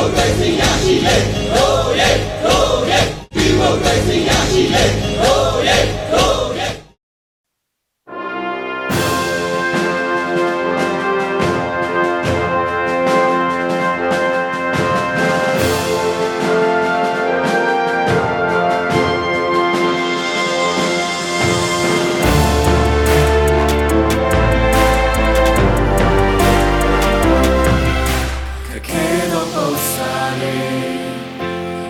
မိုကရေစီရရှိလေ Go yeah Go yeah ဒီမိုကရေစီရရှိလေ လေ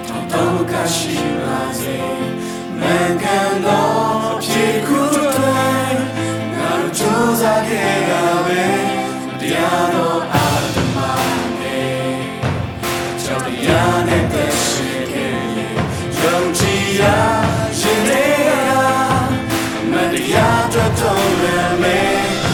တောတောကရှိပါစေမင်္ဂလာဖြစ်ခုတဲ့ငါတို့ကြိုးစားခဲ့ရပဲတရားတော်အာတမနေကြောင့်တရားနဲ့သက်ရှိခဲ့ရင်ယုံကြည်ရရှင်နေရမတရားတော်တော်လည်း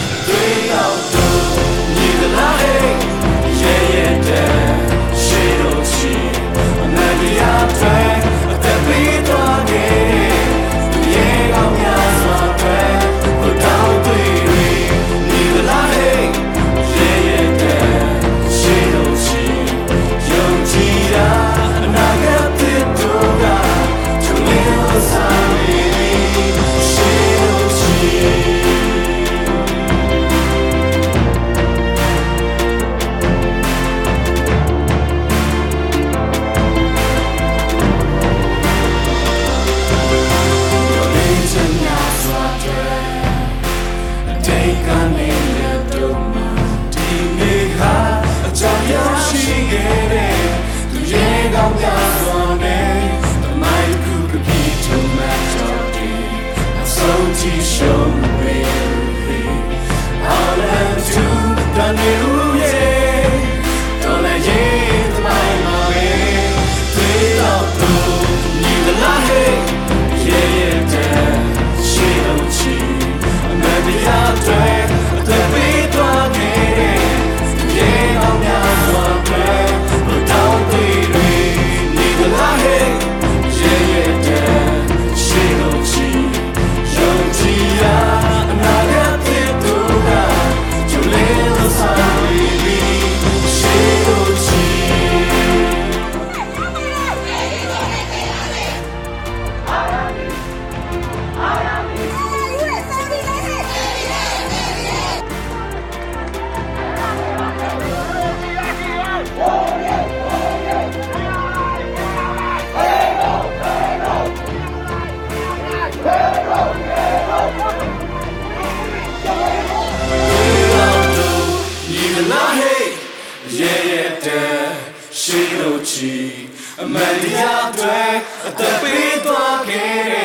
အမှန်တရားတွေအသက်ပေးသွားခဲ့